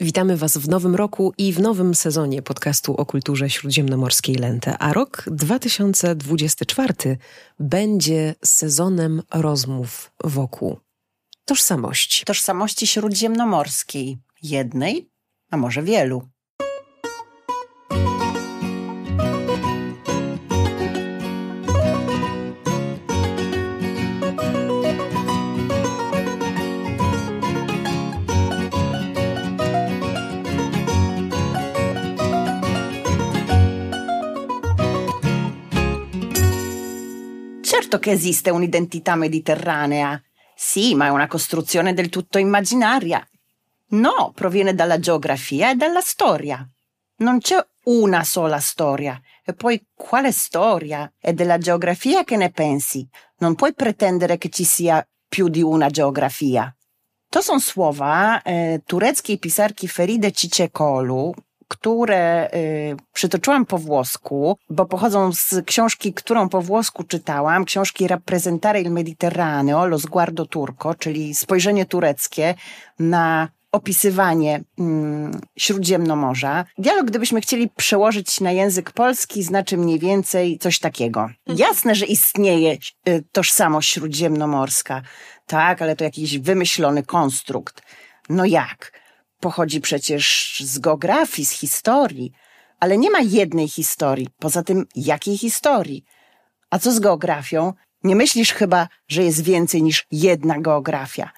Witamy Was w nowym roku i w nowym sezonie podcastu o kulturze śródziemnomorskiej Lente. A rok 2024 będzie sezonem rozmów wokół tożsamości. Tożsamości śródziemnomorskiej. Jednej, a może wielu. Certo che esiste un'identità mediterranea. Sì, ma è una costruzione del tutto immaginaria. No, proviene dalla geografia e dalla storia. Non c'è una sola storia. E poi quale storia? È della geografia che ne pensi? Non puoi pretendere che ci sia più di una geografia. To są słowa e, tureckiej pisarki Feride Cicekolu, które y, przytoczyłam po włosku, bo pochodzą z książki, którą po włosku czytałam, książki Rappresentare il Mediterraneo, Lo sguardo turco, czyli spojrzenie tureckie na opisywanie mm, Śródziemnomorza. Dialog, gdybyśmy chcieli przełożyć na język polski, znaczy mniej więcej coś takiego. Mhm. Jasne, że istnieje y, tożsamość śródziemnomorska, tak, ale to jakiś wymyślony konstrukt. No jak? Pochodzi przecież z geografii, z historii, ale nie ma jednej historii. Poza tym, jakiej historii? A co z geografią? Nie myślisz chyba, że jest więcej niż jedna geografia.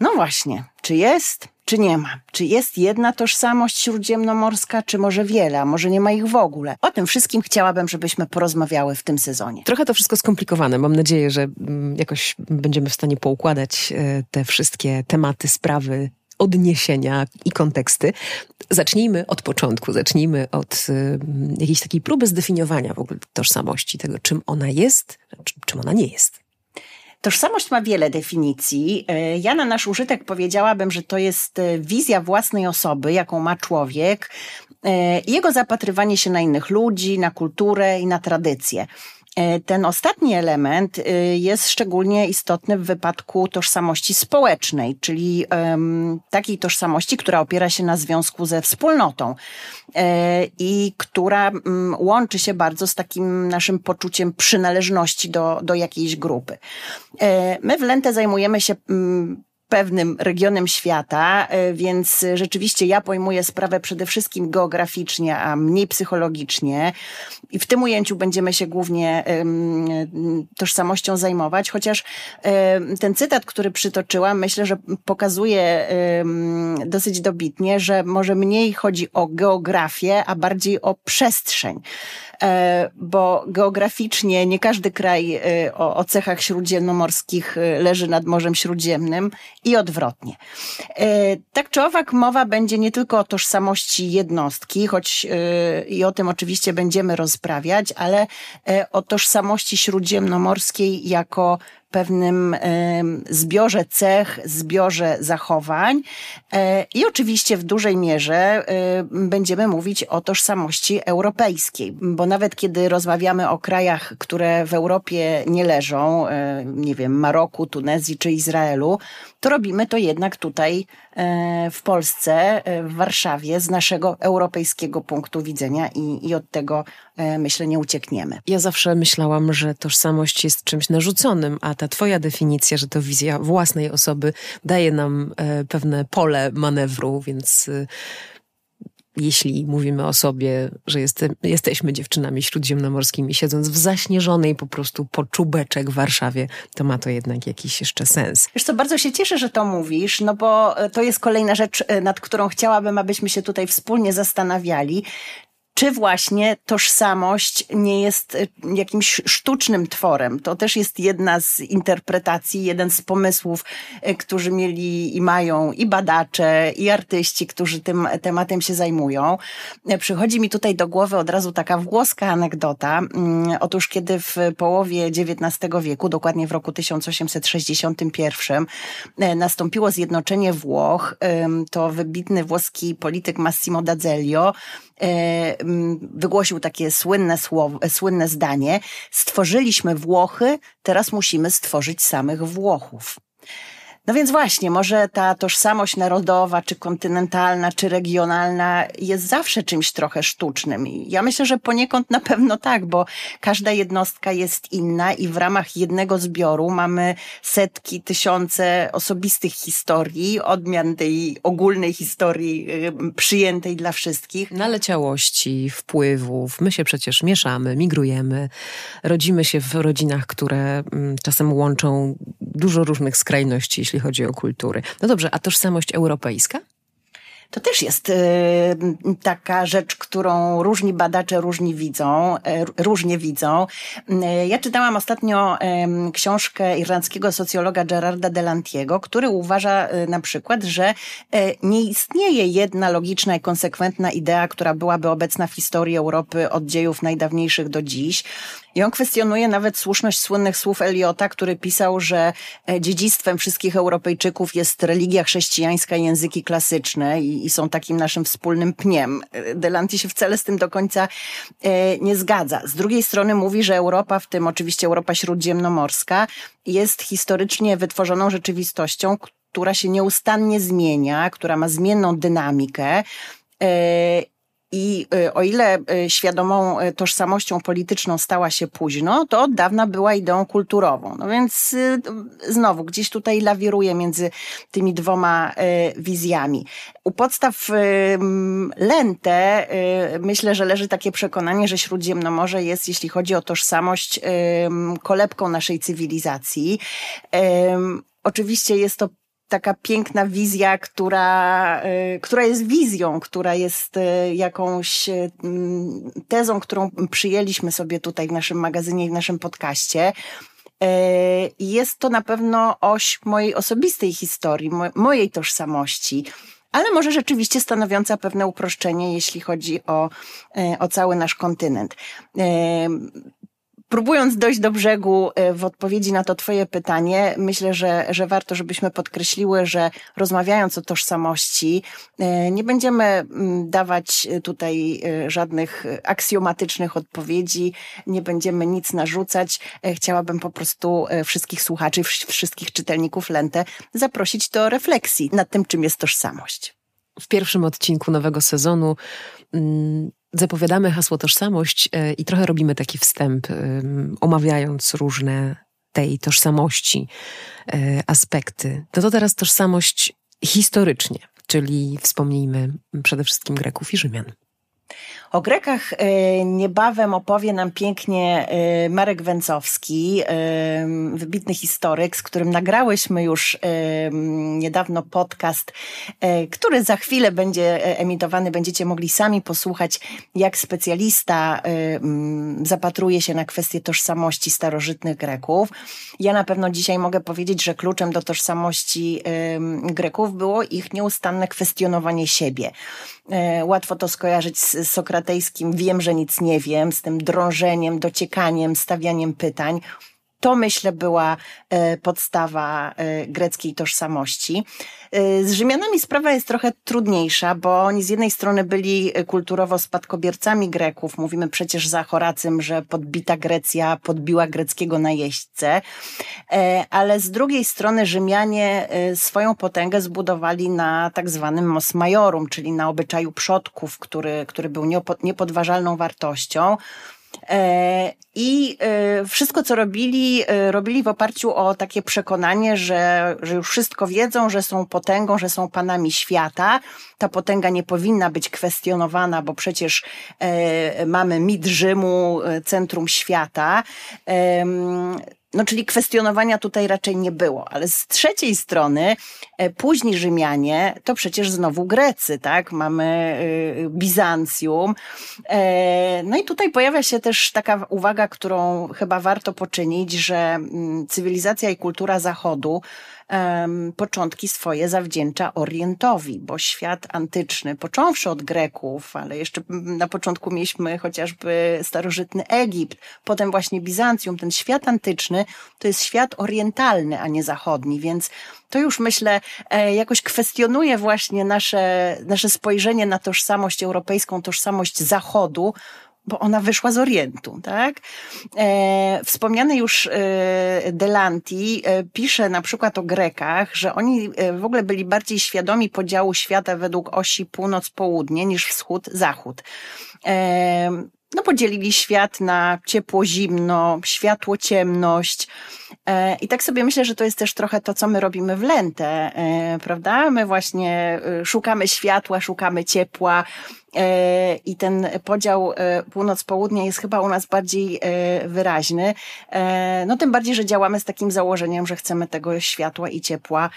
No właśnie, czy jest, czy nie ma? Czy jest jedna tożsamość śródziemnomorska, czy może wiele, a może nie ma ich w ogóle? O tym wszystkim chciałabym, żebyśmy porozmawiały w tym sezonie. Trochę to wszystko skomplikowane. Mam nadzieję, że mm, jakoś będziemy w stanie poukładać e, te wszystkie tematy, sprawy odniesienia i konteksty. Zacznijmy od początku, zacznijmy od y, jakiejś takiej próby zdefiniowania w ogóle tożsamości, tego czym ona jest, czym ona nie jest. Tożsamość ma wiele definicji. E, ja na nasz użytek powiedziałabym, że to jest e, wizja własnej osoby, jaką ma człowiek, e, jego zapatrywanie się na innych ludzi, na kulturę i na tradycje. E, ten ostatni element y, jest szczególnie istotny w wypadku tożsamości społecznej, czyli takiej tożsamości, która opiera się na związku ze wspólnotą e, i która mm, łączy się bardzo z takim naszym poczuciem przynależności do, do jakiejś grupy. E, my w Lente zajmujemy się mm, pewnym regionem świata, e, więc rzeczywiście ja pojmuję sprawę przede wszystkim geograficznie, a mniej psychologicznie. I w tym ujęciu będziemy się głównie tożsamością zajmować, chociaż ten cytat, który przytoczyłam, myślę, że pokazuje dosyć dobitnie, że może mniej chodzi o geografię, a bardziej o przestrzeń. E, bo geograficznie nie każdy kraj e, o, o cechach śródziemnomorskich e, leży nad Morzem Śródziemnym i odwrotnie. Tak czy owak mowa będzie nie tylko o tożsamości jednostki, choć i o tym oczywiście będziemy rozprawiać, ale o tożsamości śródziemnomorskiej jako pewnym zbiorze cech, zbiorze zachowań. E, i oczywiście w dużej mierze będziemy mówić o tożsamości europejskiej, bo nawet kiedy rozmawiamy o krajach, które w Europie nie leżą, e, nie wiem, Maroku, Tunezji czy Izraelu, to robimy to jednak tutaj w Polsce, w Warszawie, z naszego europejskiego punktu widzenia i, i od tego myślę nie uciekniemy. Ja zawsze myślałam, że tożsamość jest czymś narzuconym, a ta twoja definicja, że to wizja własnej osoby daje nam e, pewne pole manewru, więc e, jeśli mówimy o sobie, że jest, jesteśmy dziewczynami śródziemnomorskimi, siedząc w zaśnieżonej po prostu po czubeczek w Warszawie, to ma to jednak jakiś jeszcze sens. Wiesz co, bardzo się cieszę, że to mówisz, no bo e, to jest kolejna rzecz, nad którą chciałabym, abyśmy się tutaj wspólnie zastanawiali, czy właśnie tożsamość nie jest y, jakimś sztucznym tworem. To też jest jedna z interpretacji, jeden z pomysłów, y, którzy mieli i mają i badacze, i artyści, którzy tym tematem się zajmują. Y, przychodzi mi tutaj do głowy od razu taka włoska anegdota. Mm, otóż kiedy w połowie XIX wieku, dokładnie w roku 1861, nastąpiło zjednoczenie Włoch, to wybitny włoski polityk Massimo d'Azeglio wygłosił takie słynne słowo, słynne zdanie: Stworzyliśmy Włochy, teraz musimy stworzyć samych Włochów. No więc właśnie, może ta tożsamość narodowa, czy kontynentalna, czy regionalna jest zawsze czymś trochę sztucznym. I ja myślę, że poniekąd na pewno tak, bo każda jednostka jest inna i w ramach jednego zbioru mamy setki, tysiące osobistych historii, odmian tej ogólnej historii y, przyjętej dla wszystkich. Naleciałości, wpływów. My się przecież mieszamy, migrujemy, rodzimy się w rodzinach, które mm, czasem łączą dużo różnych skrajności, jeśli chodzi o kultury. No dobrze, a tożsamość europejska? To też jest y, taka rzecz, którą różni badacze różni widzą, y, różnie widzą. Y, ja czytałam ostatnio książkę irlandzkiego socjologa Gerarda Delantiego, który uważa na przykład, że nie istnieje jedna logiczna i konsekwentna idea, która byłaby obecna w historii Europy od dziejów najdawniejszych do dziś. I on kwestionuje nawet słuszność słynnych słów Eliota, który pisał, że e, dziedzictwem wszystkich Europejczyków jest religia chrześcijańska i języki klasyczne i, i są takim naszym wspólnym pniem. E, Delanti się wcale z tym do końca e, nie zgadza. Z drugiej strony mówi, że Europa, w tym oczywiście Europa śródziemnomorska, jest historycznie wytworzoną rzeczywistością, która się nieustannie zmienia, która ma zmienną dynamikę. I y, o ile y, świadomą y, tożsamością polityczną stała się późno, to od dawna była ideą kulturową. No więc znowu gdzieś tutaj lawiruje między tymi dwoma wizjami. U podstaw Lente myślę, że leży takie przekonanie, że Śródziemnomorze jest, jeśli chodzi o tożsamość, kolebką naszej cywilizacji. Oczywiście jest to taka piękna wizja, która, y, która jest wizją, która jest y, jakąś y, mm, tezą, którą przyjęliśmy sobie tutaj w naszym magazynie i w naszym podcaście. Jest to na pewno oś mojej osobistej historii, mojej tożsamości ale może rzeczywiście stanowiąca pewne uproszczenie, jeśli chodzi o, o cały nasz kontynent próbując dojść do brzegu e, w odpowiedzi na to Twoje pytanie, myślę, że, że warto, żebyśmy podkreśliły, że rozmawiając o tożsamości, e, nie będziemy mm, dawać tutaj e, żadnych aksjomatycznych odpowiedzi, nie będziemy nic narzucać. Chciałabym po prostu wszystkich słuchaczy, wszystkich czytelników Lentę zaprosić do refleksji nad tym, czym jest tożsamość. W pierwszym odcinku nowego sezonu mm, zapowiadamy hasło tożsamość e, i trochę robimy taki wstęp, omawiając różne tej tożsamości e, aspekty. To to teraz tożsamość historycznie, czyli wspomnijmy przede wszystkim Greków i Rzymian. O Grekach e, niebawem opowie nam pięknie e, Marek Węcowski, e, wybitny historyk, z którym nagrałyśmy już niedawno podcast, który za chwilę będzie emitowany. Będziecie mogli sami posłuchać, jak specjalista zapatruje się na kwestie tożsamości starożytnych Greków. Ja na pewno dzisiaj mogę powiedzieć, że kluczem do tożsamości Greków było ich nieustanne kwestionowanie siebie. Łatwo to skojarzyć z Sokratesem obywatelskim wiem, że nic nie wiem, z tym drążeniem, dociekaniem, stawianiem pytań. To myślę była e, podstawa e, greckiej tożsamości. E, z Rzymianami sprawa jest trochę trudniejsza, bo oni z jednej strony byli kulturowo spadkobiercami Greków. Mówimy przecież za Horacym, że podbita Grecja podbiła greckiego najeźdźcę, ale z drugiej strony Rzymianie swoją potęgę zbudowali na tak zwanym mos majorum, czyli na obyczaju przodków, który, który był niepodważalną wartością. E, I e, wszystko, co robili, e, robili w oparciu o takie przekonanie, że, że już wszystko wiedzą, że są potęgą, że są panami świata. Ta potęga nie powinna być kwestionowana, bo przecież mamy mit Rzymu, centrum świata. No, czyli kwestionowania tutaj raczej nie było, ale z trzeciej strony e, późni Rzymianie to przecież znowu Grecy, tak? Mamy e, Bizancjum. E, no i tutaj pojawia się też taka uwaga, którą chyba warto poczynić, że mm, cywilizacja i kultura Zachodu um, początki swoje zawdzięcza Orientowi, bo świat antyczny, począwszy od Greków, ale jeszcze na początku mieliśmy chociażby starożytny Egipt, potem właśnie Bizancjum, ten świat antyczny to jest świat orientalny, a nie zachodni, więc to już myślę e, jakoś kwestionuje właśnie nasze, nasze spojrzenie na tożsamość europejską, tożsamość Zachodu, bo ona wyszła z Orientu, tak? E, wspomniany już e, Delanti e, pisze na przykład o Grekach, że oni e, w ogóle byli bardziej świadomi podziału świata według osi północ-południe niż wschód-zachód. No, podzielili świat na ciepło, zimno, światło, ciemność. E, I tak sobie myślę, że to jest też trochę to, co my robimy w Lentę, e, prawda? My właśnie e, szukamy światła, szukamy ciepła, i ten podział północ-południe jest chyba u nas bardziej wyraźny. No tym bardziej, że działamy z takim założeniem, że chcemy tego światła i ciepła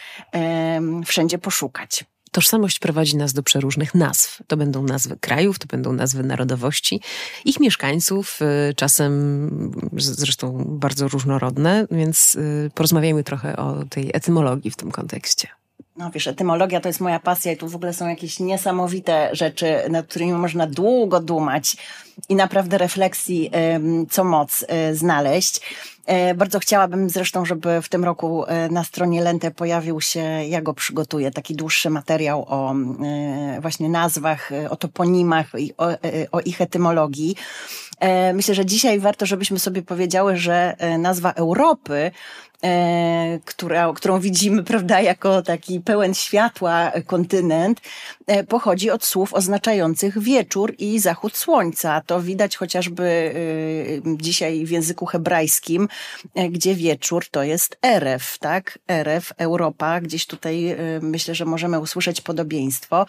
wszędzie poszukać. Tożsamość prowadzi nas do przeróżnych nazw. To będą nazwy krajów, to będą nazwy narodowości, ich mieszkańców, y, czasem zresztą bardzo różnorodne, więc y, porozmawiajmy trochę o tej etymologii w tym kontekście. No wiesz, etymologia to jest moja pasja i tu w ogóle są jakieś niesamowite rzeczy, nad którymi można długo dumać i naprawdę refleksji co moc y, znaleźć. E, bardzo chciałabym zresztą, żeby w tym roku e, na stronie Lente pojawił się, ja go przygotuję, taki dłuższy materiał o e, właśnie nazwach, o toponimach o, o ich etymologii. Myślę, że dzisiaj warto, żebyśmy sobie powiedziały, że nazwa Europy E, która, którą widzimy, prawda, jako taki pełen światła kontynent, e, pochodzi od słów oznaczających wieczór i zachód słońca. To widać chociażby e, dzisiaj w języku hebrajskim, gdzie wieczór to jest Eref, tak? Eref, Europa, gdzieś tutaj myślę, że możemy usłyszeć podobieństwo.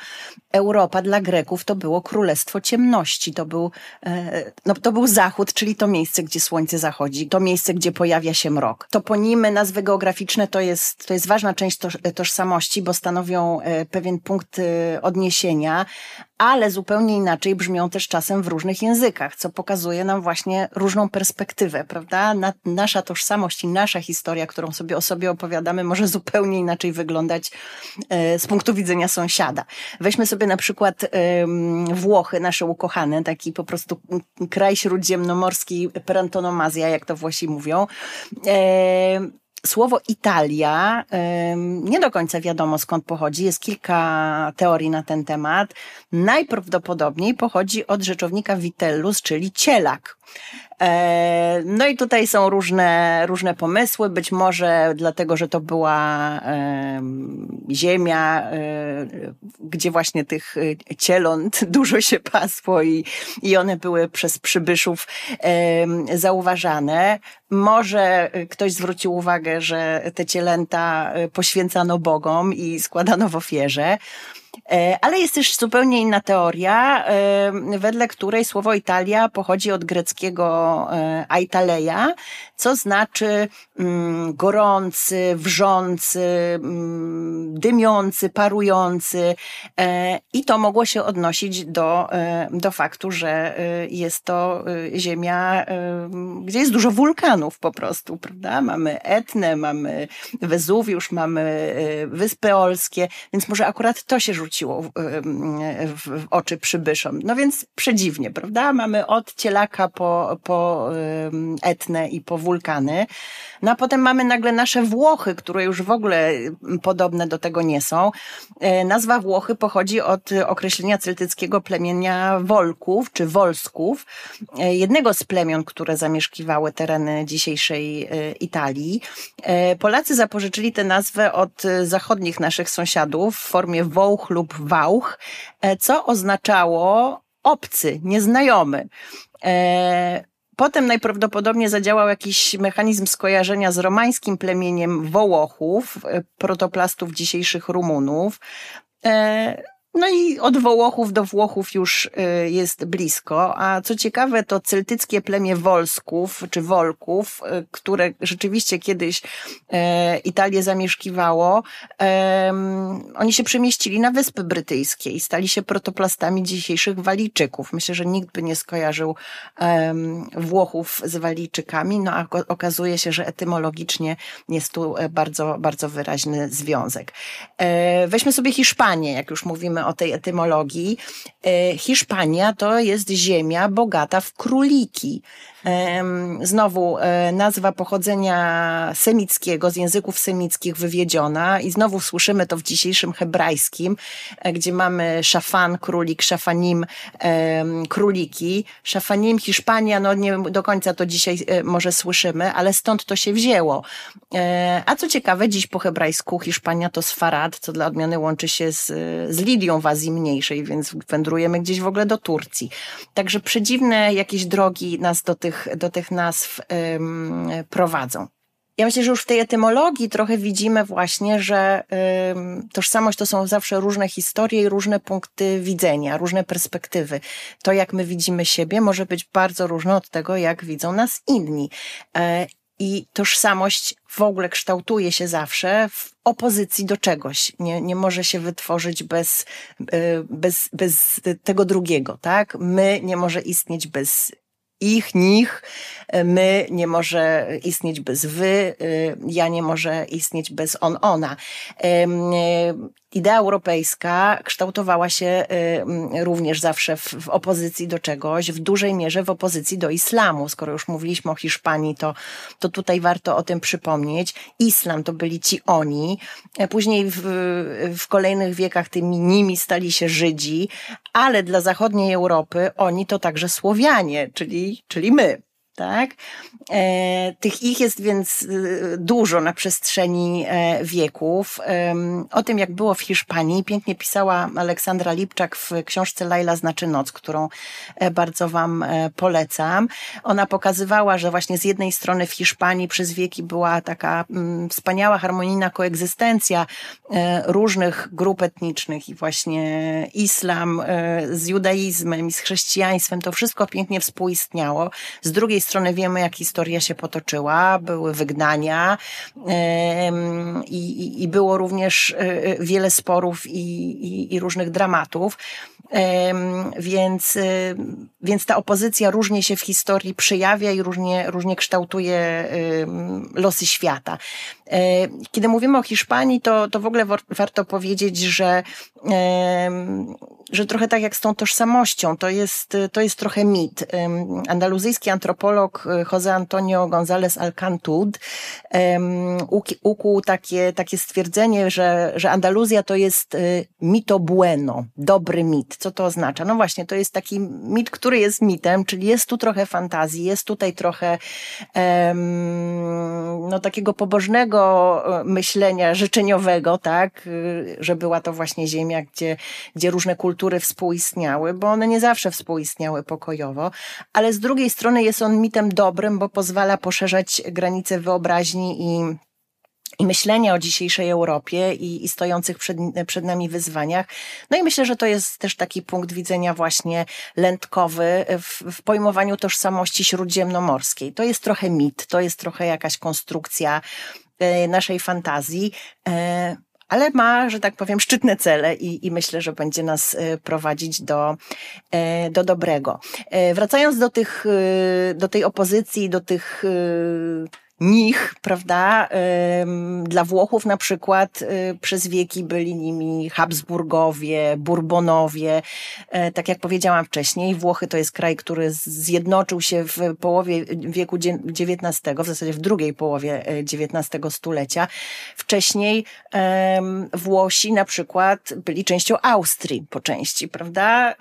Europa dla Greków to było królestwo ciemności, to był, no, to był zachód, czyli to miejsce, gdzie słońce zachodzi, to miejsce, gdzie pojawia się mrok. To po nim nazwy geograficzne to jest, to jest ważna część tożsamości, bo stanowią e, pewien punkt e, odniesienia, ale zupełnie inaczej brzmią też czasem w różnych językach, co pokazuje nam właśnie różną perspektywę, prawda? Na, nasza tożsamość i nasza historia, którą sobie o sobie opowiadamy, może zupełnie inaczej wyglądać e, z punktu widzenia sąsiada. Weźmy sobie na przykład Włochy, nasze ukochane, taki po prostu kraj śródziemnomorski, perantonomazja, jak to Włosi mówią. Słowo Italia nie do końca wiadomo skąd pochodzi. Jest kilka teorii na ten temat. Najprawdopodobniej pochodzi od rzeczownika vitellus, czyli cielak. E, no i tutaj są różne, różne pomysły, być może dlatego, że to była ziemia, e, gdzie właśnie tych e, cieląt dużo się pasło i, i one były przez przybyszów zauważane. Może ktoś zwrócił uwagę, że te cielęta poświęcano bogom i składano w ofierze. E, ale jest też zupełnie inna teoria, e, wedle której słowo Italia pochodzi od greckiego e, aitaleia, co znaczy mm, gorący, wrzący, mm, dymiący, parujący. I to mogło się odnosić do, do faktu, że jest to ziemia, gdzie jest dużo wulkanów po prostu, prawda? Mamy Etnę, mamy Wezuwiusz, mamy Wyspy Olskie, więc może akurat to się rzuciło w, w, oczy przybyszom. No więc przedziwnie, prawda? Mamy od cielaka po, po etnę i po wulkany. No a potem mamy nagle nasze Włochy, które już w ogóle podobne do tego nie są. E, nazwa Włochy pochodzi od określenia celtyckiego plemienia Wolków czy Wolsków, e, jednego z plemion, które zamieszkiwały tereny dzisiejszej e, Italii. Polacy zapożyczyli tę nazwę od zachodnich naszych sąsiadów w formie Wołch lub Wałch, co oznaczało obcy, nieznajomy. Potem najprawdopodobniej zadziałał jakiś mechanizm skojarzenia z romańskim plemieniem Wołochów, e, protoplastów dzisiejszych Rumunów. No i od Wołochów do Włochów już y, jest blisko, a co ciekawe to celtyckie plemię Wolsków czy Wolków, y, które rzeczywiście kiedyś e, Italię zamieszkiwało, oni się przemieścili na Wyspy Brytyjskie i stali się protoplastami dzisiejszych Walijczyków. Myślę, że nikt by nie skojarzył Włochów z Walijczykami, no a okazuje się, że etymologicznie jest tu e, bardzo, bardzo wyraźny związek. E, weźmy sobie Hiszpanię, jak już mówimy o tej etymologii, e, Hiszpania to jest ziemia bogata w króliki. Znowu e, nazwa pochodzenia semickiego, z języków semickich wywiedziona i znowu słyszymy to w dzisiejszym hebrajskim, e, gdzie mamy szafan, królik, szafanim, króliki. Szafanim, Hiszpania, no nie do końca to dzisiaj e, może słyszymy, ale stąd to się wzięło. A co ciekawe, dziś po hebrajsku Hiszpania to Sfarad, co dla odmiany łączy się z, z Lidią w Azji Mniejszej, więc wędrujemy gdzieś w ogóle do Turcji. Także przedziwne jakieś drogi nas do tych, do tych nazw prowadzą. Ja myślę, że już w tej etymologii trochę widzimy właśnie, że tożsamość to są zawsze różne historie i różne punkty widzenia, różne perspektywy. To, jak my widzimy siebie, może być bardzo różne od tego, jak widzą nas inni. E, i tożsamość w ogóle kształtuje się zawsze w opozycji do czegoś. Nie, nie może się wytworzyć bez, e, bez, bez tego drugiego, tak? My nie może istnieć bez ich, nich, my nie może istnieć bez wy, e, ja nie może istnieć bez on, ona idea europejska kształtowała się y, również zawsze w, w, opozycji do czegoś, w dużej mierze w opozycji do islamu. Skoro już mówiliśmy o Hiszpanii, to, to tutaj warto o tym przypomnieć. Islam to byli ci oni. E, później w, w kolejnych wiekach tymi nimi stali się Żydzi, ale dla zachodniej Europy oni to także Słowianie, czyli, czyli my tak? E, tych ich jest więc y, dużo na przestrzeni e, wieków. O tym, jak było w Hiszpanii, pięknie pisała Aleksandra Lipczak w książce Laila znaczy noc, którą e, bardzo wam polecam. Ona pokazywała, że właśnie z jednej strony w Hiszpanii przez wieki była taka mm, wspaniała, harmonijna koegzystencja różnych grup etnicznych i właśnie islam z judaizmem i z chrześcijaństwem, to wszystko pięknie współistniało. Z drugiej strony strony wiemy, jak historia się potoczyła, były wygnania i, i było również e, wiele sporów i, i, i różnych dramatów. Więc, e, więc ta opozycja różnie się w historii przejawia i różnie, różnie kształtuje losy świata. E, kiedy mówimy o Hiszpanii, to, to w ogóle warto powiedzieć, że, że trochę tak jak z tą tożsamością, to jest, to jest trochę mit. Andaluzyjski antropolog e, José Antonio González Alcantud ukuł takie, takie stwierdzenie, że, że Andaluzja to jest e, mito bueno, dobry mit. Co to oznacza? No właśnie, to jest taki mit, który jest mitem, czyli jest tu trochę fantazji, jest tutaj trochę no, takiego pobożnego E, myślenia życzeniowego, tak, e, że była to właśnie ziemia, gdzie, gdzie różne kultury współistniały, bo one nie zawsze współistniały pokojowo, ale z drugiej strony jest on mitem dobrym, bo pozwala poszerzać granice wyobraźni i i myślenia o dzisiejszej Europie i, i stojących przed, przed nami wyzwaniach. No i myślę, że to jest też taki punkt widzenia właśnie lętkowy w, w pojmowaniu tożsamości śródziemnomorskiej. To jest trochę mit, to jest trochę jakaś konstrukcja E, naszej fantazji e, ale ma, że tak powiem, szczytne cele i, i myślę, że będzie nas e, prowadzić do, do dobrego. Wracając do tych, do tej opozycji, do tych nich, prawda? Dla Włochów na przykład y, przez wieki byli nimi Habsburgowie, Bourbonowie. E, tak jak powiedziałam wcześniej, Włochy to jest kraj, który zjednoczył się w połowie wieku XIX, w zasadzie w drugiej połowie XIX e, stulecia. Wcześniej Włosi na przykład byli częścią Austrii po części, prawda?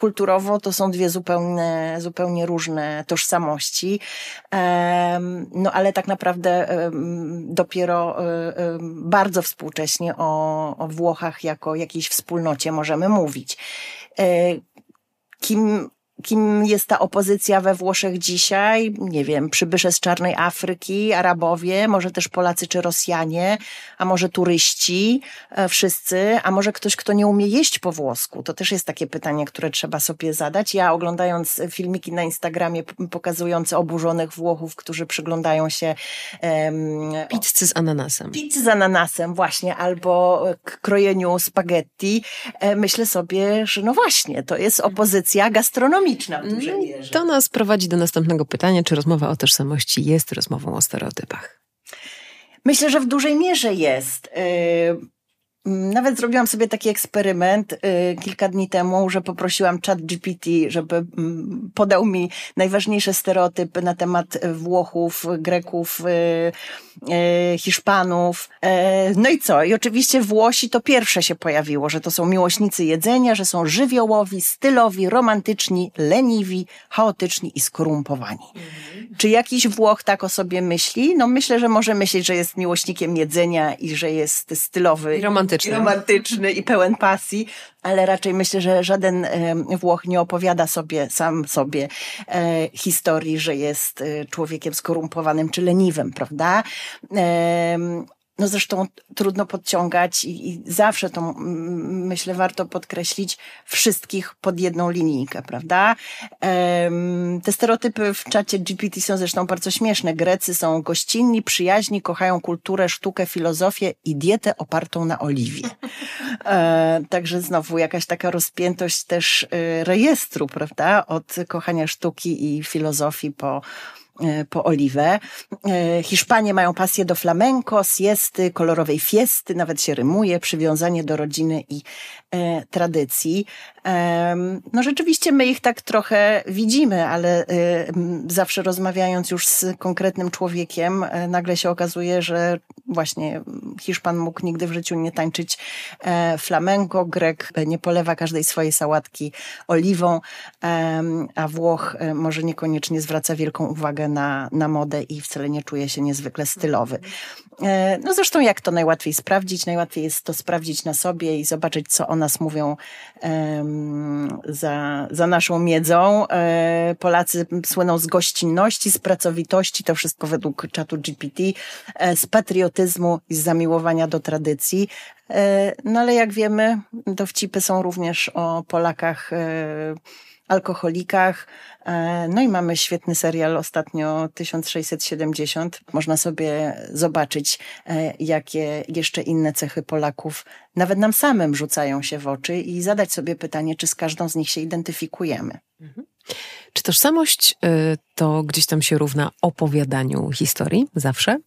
Kulturowo to są dwie zupełnie, zupełnie różne tożsamości. No ale tak naprawdę dopiero e, bardzo współcześnie o, o Włochach jako jakiejś wspólnocie możemy mówić. E, kim kim jest ta opozycja we Włoszech dzisiaj? Nie wiem, przybysze z czarnej Afryki, Arabowie, może też Polacy czy Rosjanie, a może turyści, e, wszyscy, a może ktoś, kto nie umie jeść po włosku? To też jest takie pytanie, które trzeba sobie zadać. Ja oglądając filmiki na Instagramie pokazujące oburzonych Włochów, którzy przyglądają się um, pizzy z ananasem. Pizzy z ananasem, właśnie, albo krojeniu spaghetti, e, myślę sobie, że no właśnie, to jest opozycja gastronomiczna w dużej mm, mierze. To nas prowadzi do następnego pytania, czy rozmowa o tożsamości jest rozmową o stereotypach? Myślę, że w dużej mierze jest. Y, Mm, nawet zrobiłam sobie taki eksperyment y, kilka dni temu, że poprosiłam chat GPT, żeby mm, podał mi najważniejsze stereotypy na temat Włochów, Greków, y, y, Hiszpanów. E, no i co? I oczywiście Włosi to pierwsze się pojawiło, że to są miłośnicy jedzenia, że są żywiołowi, stylowi, romantyczni, leniwi, chaotyczni i skorumpowani. Mhm. Czy jakiś Włoch tak o sobie myśli? No myślę, że może myśleć, że jest miłośnikiem jedzenia i że jest stylowy. I romantyczny romantyczny. romantyczny i pełen pasji, ale raczej myślę, że żaden Włoch nie opowiada sobie, sam sobie e, historii, że jest e, człowiekiem skorumpowanym czy leniwym, prawda? No zresztą trudno podciągać i, i, zawsze to myślę warto podkreślić wszystkich pod jedną linijkę, prawda? Um, te stereotypy w czacie GPT są zresztą bardzo śmieszne. Grecy są gościnni, przyjaźni, kochają kulturę, sztukę, filozofię i dietę opartą na oliwie. E, także znowu jakaś taka rozpiętość też e, rejestru, prawda? Od kochania sztuki i filozofii po po oliwę. E, Hiszpanie mają pasję do flamenco, siesty, kolorowej fiesty, nawet się rymuje, przywiązanie do rodziny i e, tradycji. No rzeczywiście my ich tak trochę widzimy, ale zawsze rozmawiając już z konkretnym człowiekiem, nagle się okazuje, że właśnie Hiszpan mógł nigdy w życiu nie tańczyć flamenco, Grek nie polewa każdej swojej sałatki oliwą, a Włoch może niekoniecznie zwraca wielką uwagę na, na modę i wcale nie czuje się niezwykle stylowy. E, no zresztą jak to najłatwiej sprawdzić? Najłatwiej jest to sprawdzić na sobie i zobaczyć, co o nas mówią za, za naszą miedzą. E, Polacy słyną z gościnności, z pracowitości, to wszystko według czatu GPT, e, z patriotyzmu i z zamiłowania do tradycji. No ale jak wiemy, dowcipy są również o Polakach alkoholikach. E, no i mamy świetny serial ostatnio 1670. Można sobie zobaczyć, e, jakie jeszcze inne cechy Polaków nawet nam samym rzucają się w oczy i zadać sobie pytanie, czy z każdą z nich się identyfikujemy. Mhm. Czy tożsamość y, to gdzieś tam się równa opowiadaniu historii zawsze?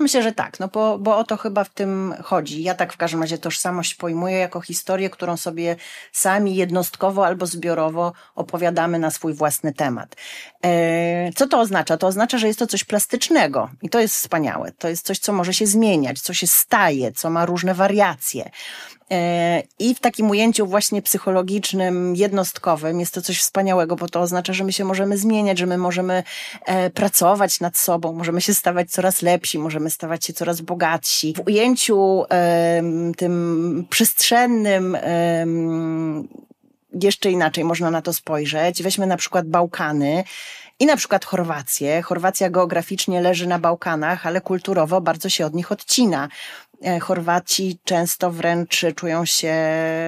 Myślę, że tak, no bo, bo o to chyba w tym chodzi. Ja tak w każdym razie tożsamość pojmuję jako historię, którą sobie sami jednostkowo albo zbiorowo opowiadamy na swój własny temat. E, co to oznacza? To oznacza, że jest to coś plastycznego i to jest wspaniałe. To jest coś, co może się zmieniać, co się staje, co ma różne wariacje. E, I w takim ujęciu właśnie psychologicznym, jednostkowym jest to coś wspaniałego, bo to oznacza, że my się możemy zmieniać, że my możemy e, pracować nad sobą, możemy się stawać coraz lepsi, możemy stawać się coraz bogatsi. W ujęciu tym przestrzennym, jeszcze inaczej można na to spojrzeć. Weźmy na przykład Bałkany i na przykład Chorwację. Chorwacja geograficznie leży na Bałkanach, ale kulturowo bardzo się od nich odcina. E, Chorwaci często wręcz czują się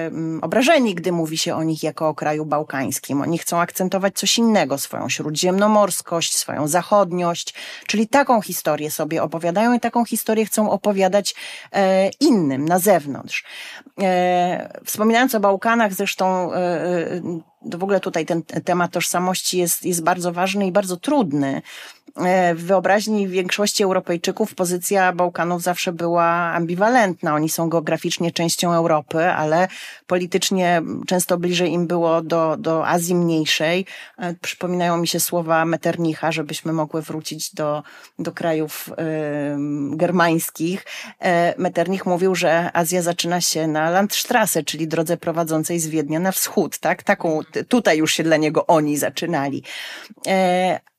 mm, obrażeni, gdy mówi się o nich jako o kraju bałkańskim. Oni chcą akcentować coś innego, swoją śródziemnomorskość, swoją zachodniość, czyli taką historię sobie opowiadają i taką historię chcą opowiadać e, innym na zewnątrz. E, wspominając o Bałkanach, zresztą w ogóle tutaj ten temat tożsamości jest, jest bardzo ważny i bardzo trudny. E, w wyobraźni większości Europejczyków pozycja Bałkanów zawsze była ambiwalentna. Oni są geograficznie częścią Europy, ale politycznie często bliżej im było do, do Azji Mniejszej. E, przypominają mi się słowa Metternicha, żebyśmy mogły wrócić do, do krajów y, germańskich. Metternich mówił, że Azja zaczyna się na Landstrasse, czyli drodze prowadzącej z Wiednia na wschód, tak? Taką, tutaj już się dla niego oni zaczynali.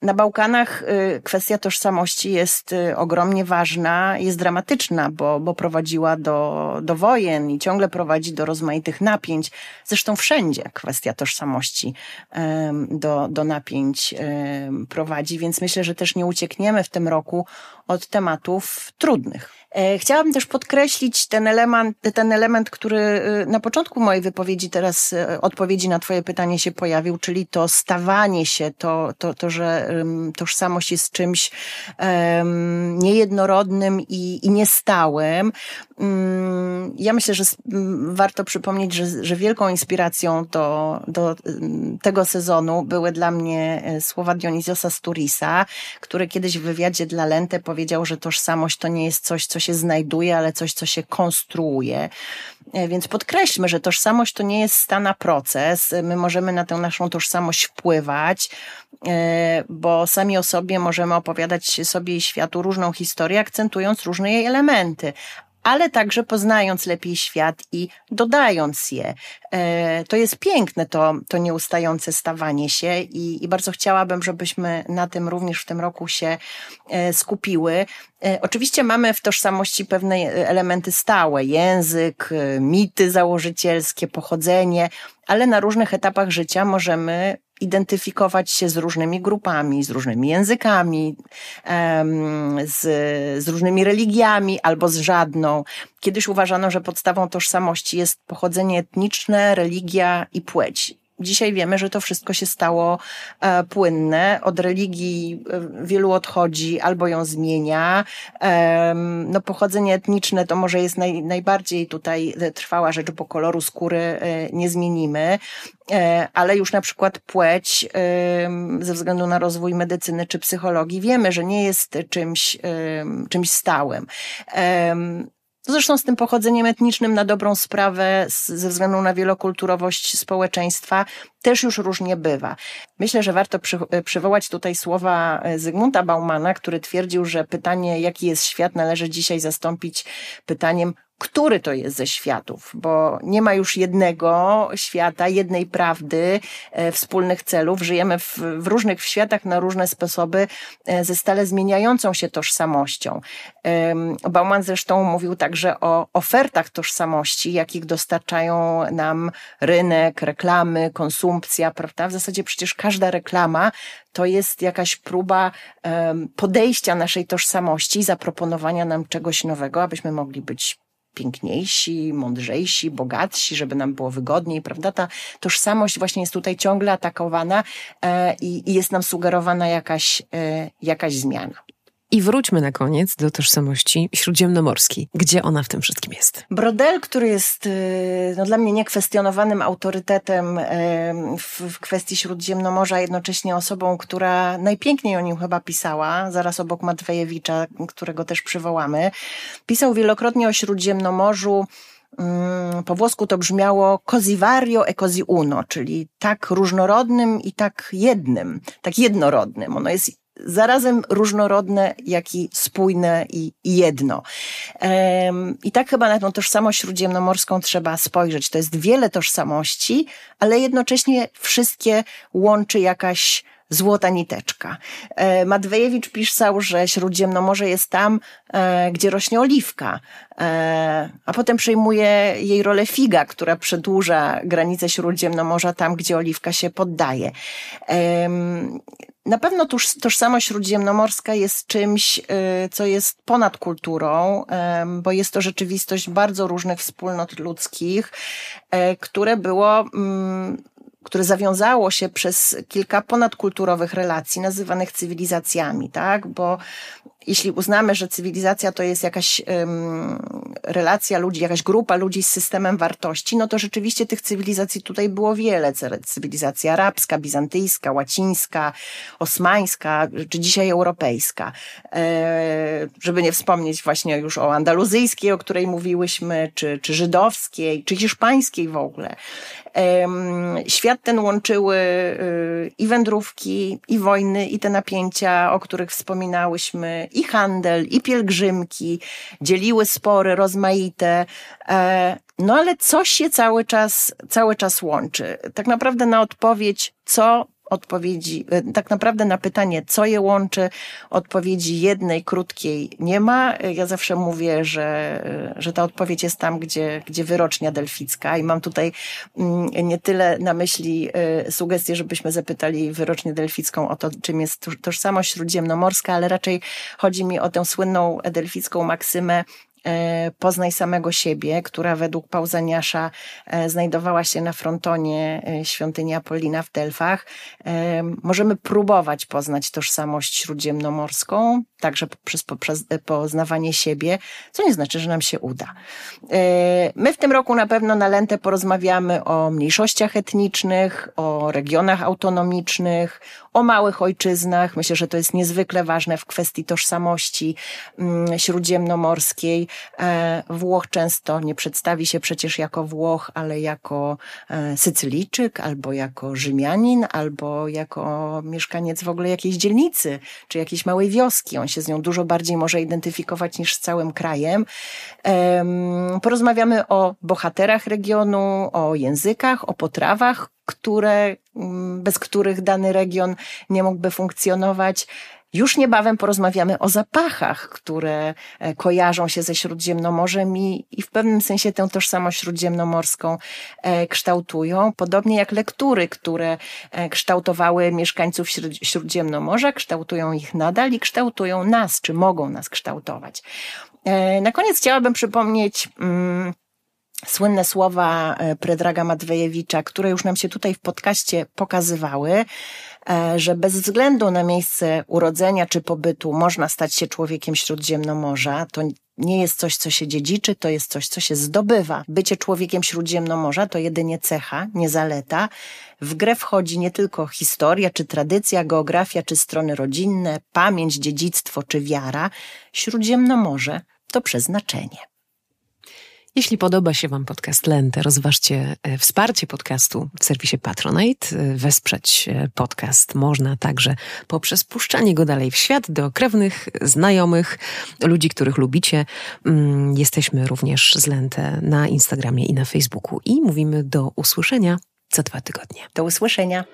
Na Bałkanach y, kwestia tożsamości jest y, ogromnie ważna, jest dramatyczna, bo, bo prowadziła do, do wojen i ciągle prowadzi do rozmaitych napięć. Zresztą wszędzie kwestia tożsamości do, do napięć prowadzi, więc myślę, że też nie uciekniemy w tym roku od tematów trudnych. E, chciałabym też podkreślić ten element, ten element, który y, na początku mojej wypowiedzi, teraz y, odpowiedzi na Twoje pytanie się pojawił, czyli to stawanie się, to, to, to że tożsamość jest czymś um, niejednorodnym i, i niestałym. Mm, ja myślę, że warto przypomnieć, że, że wielką inspiracją do, do tego sezonu były dla mnie e, słowa Dioniziosa Sturisa, który kiedyś w wywiadzie dla Lente powiedział, że tożsamość to nie jest coś, co się znajduje, ale coś, co się konstruuje. E, więc podkreślmy, że tożsamość to nie jest stana proces. My możemy na tę naszą tożsamość wpływać, e, bo sami o sobie możemy opowiadać sobie i światu różną historię, akcentując różne jej elementy ale także poznając lepiej świat i dodając je. E, to jest piękne, to, to nieustające stawanie się i, i bardzo chciałabym, żebyśmy na tym również w tym roku się e, skupiły. E, oczywiście mamy w tożsamości pewne elementy stałe, język, mity założycielskie, pochodzenie, ale na różnych etapach życia możemy identyfikować się z różnymi grupami, z różnymi językami, z, z różnymi religiami albo z żadną. Kiedyś uważano, że podstawą tożsamości jest pochodzenie etniczne, religia i płeć. Dzisiaj wiemy, że to wszystko się stało e, płynne. Od religii e, wielu odchodzi albo ją zmienia. E, no, pochodzenie etniczne to może jest naj, najbardziej tutaj trwała rzecz, bo koloru skóry e, nie zmienimy. E, ale już na przykład płeć, ze względu na rozwój medycyny czy psychologii, wiemy, że nie jest czymś, czymś stałym. Zresztą z tym pochodzeniem etnicznym na dobrą sprawę, ze względu na wielokulturowość społeczeństwa, też już różnie bywa. Myślę, że warto przy, przywołać tutaj słowa Zygmunta Baumana, który twierdził, że pytanie, jaki jest świat, należy dzisiaj zastąpić pytaniem, który to jest ze światów, bo nie ma już jednego świata, jednej prawdy, e, wspólnych celów. Żyjemy w, w, różnych światach na różne sposoby e, ze stale zmieniającą się tożsamością. Bauman zresztą mówił także o ofertach tożsamości, jakich dostarczają nam rynek, reklamy, konsumpcja, prawda? W zasadzie przecież każda reklama to jest jakaś próba podejścia naszej tożsamości, zaproponowania nam czegoś nowego, abyśmy mogli być piękniejsi, mądrzejsi, bogatsi, żeby nam było wygodniej, prawda? Ta tożsamość właśnie jest tutaj ciągle atakowana e, i, i jest nam sugerowana jakaś, e, jakaś zmiana. I wróćmy na koniec do tożsamości śródziemnomorskiej. Gdzie ona w tym wszystkim jest? Brodel, który jest no, dla mnie niekwestionowanym autorytetem w, w kwestii Śródziemnomorza, jednocześnie osobą, która najpiękniej o nim chyba pisała, zaraz obok Matwejewicza, którego też przywołamy. Pisał wielokrotnie o Śródziemnomorzu, mm, po włosku to brzmiało cosivario e cosi uno, czyli tak różnorodnym i tak jednym, tak jednorodnym. Ono jest zarazem różnorodne, jak i spójne i, jedno. I tak chyba na tą tożsamość śródziemnomorską trzeba spojrzeć. To jest wiele tożsamości, ale jednocześnie wszystkie łączy jakaś złota niteczka. E, Madwejewicz pisał, że Śródziemnomorze jest tam, e, gdzie rośnie oliwka, e, a potem przejmuje jej rolę figa, która przedłuża granice Śródziemnomorza tam, gdzie oliwka się poddaje. Na pewno toż, tożsamość śródziemnomorska jest czymś, co jest ponad kulturą, bo jest to rzeczywistość bardzo różnych wspólnot ludzkich, które było mm, które zawiązało się przez kilka ponadkulturowych relacji, nazywanych cywilizacjami, tak? Bo jeśli uznamy, że cywilizacja to jest jakaś um, relacja ludzi, jakaś grupa ludzi z systemem wartości, no to rzeczywiście tych cywilizacji tutaj było wiele. Cywilizacja arabska, bizantyjska, łacińska, osmańska, czy dzisiaj europejska. E, żeby nie wspomnieć właśnie już o andaluzyjskiej, o której mówiłyśmy, czy, czy żydowskiej, czy hiszpańskiej w ogóle. Świat ten łączyły y, i wędrówki, i wojny, i te napięcia, o których wspominałyśmy, i handel, i pielgrzymki, dzieliły spory rozmaite. E, no ale coś się cały czas, cały czas łączy. Tak naprawdę na odpowiedź, co odpowiedzi, e, tak naprawdę na pytanie, co je łączy, odpowiedzi jednej, krótkiej nie ma. Ja zawsze mówię, że, e, że ta odpowiedź jest tam, gdzie, gdzie wyrocznia delficka i mam tutaj mm, nie tyle na myśli e, sugestię, żebyśmy zapytali wyrocznię delficką o to, czym jest tożsamość śródziemnomorska, ale raczej chodzi mi o tę słynną delficką maksymę e, Poznaj samego siebie, która według Pauzaniasza e, znajdowała się na frontonie e, świątyni Apollina w Delfach. Możemy próbować poznać tożsamość śródziemnomorską, także poprzez poznawanie siebie, co nie znaczy, że nam się uda. My w tym roku na pewno na Lentę porozmawiamy o mniejszościach etnicznych, o regionach autonomicznych, o małych ojczyznach. Myślę, że to jest niezwykle ważne w kwestii tożsamości mm, śródziemnomorskiej. E, Włoch często nie przedstawi się przecież jako Włoch, ale jako e, Sycylijczyk, albo jako Rzymianin, albo jako mieszkaniec w ogóle jakiejś dzielnicy, czy jakiejś małej wioski. On się z nią dużo bardziej może identyfikować niż z całym krajem. Porozmawiamy o bohaterach regionu, o językach, o potrawach, które, mm, bez których dany region nie mógłby funkcjonować. Już niebawem porozmawiamy o zapachach, które e, kojarzą się ze Śródziemnomorzem i, i w pewnym sensie tę tożsamość śródziemnomorską e, kształtują. Podobnie jak lektury, które e, kształtowały mieszkańców Śródziemnomorza, kształtują ich nadal i kształtują nas, czy mogą nas kształtować. Na koniec chciałabym przypomnieć, mm, słynne słowa e, Predraga Matwejewicza, które już nam się tutaj w podcaście pokazywały, e, że bez względu na miejsce urodzenia czy pobytu można stać się człowiekiem Śródziemnomorza. To nie jest coś, co się dziedziczy, to jest coś, co się zdobywa. Bycie człowiekiem Śródziemnomorza to jedynie cecha, nie zaleta. W grę wchodzi nie tylko historia, czy tradycja, geografia, czy strony rodzinne, pamięć, dziedzictwo, czy wiara. Śródziemnomorze to przeznaczenie. Jeśli podoba się Wam podcast Lente, rozważcie e, wsparcie podcastu w serwisie Patronite. E, wesprzeć e, podcast można także poprzez puszczanie go dalej w świat do krewnych, znajomych, ludzi, których lubicie. Mm, jesteśmy również z Lente na Instagramie i na Facebooku i mówimy do usłyszenia za dwa tygodnie. Do usłyszenia.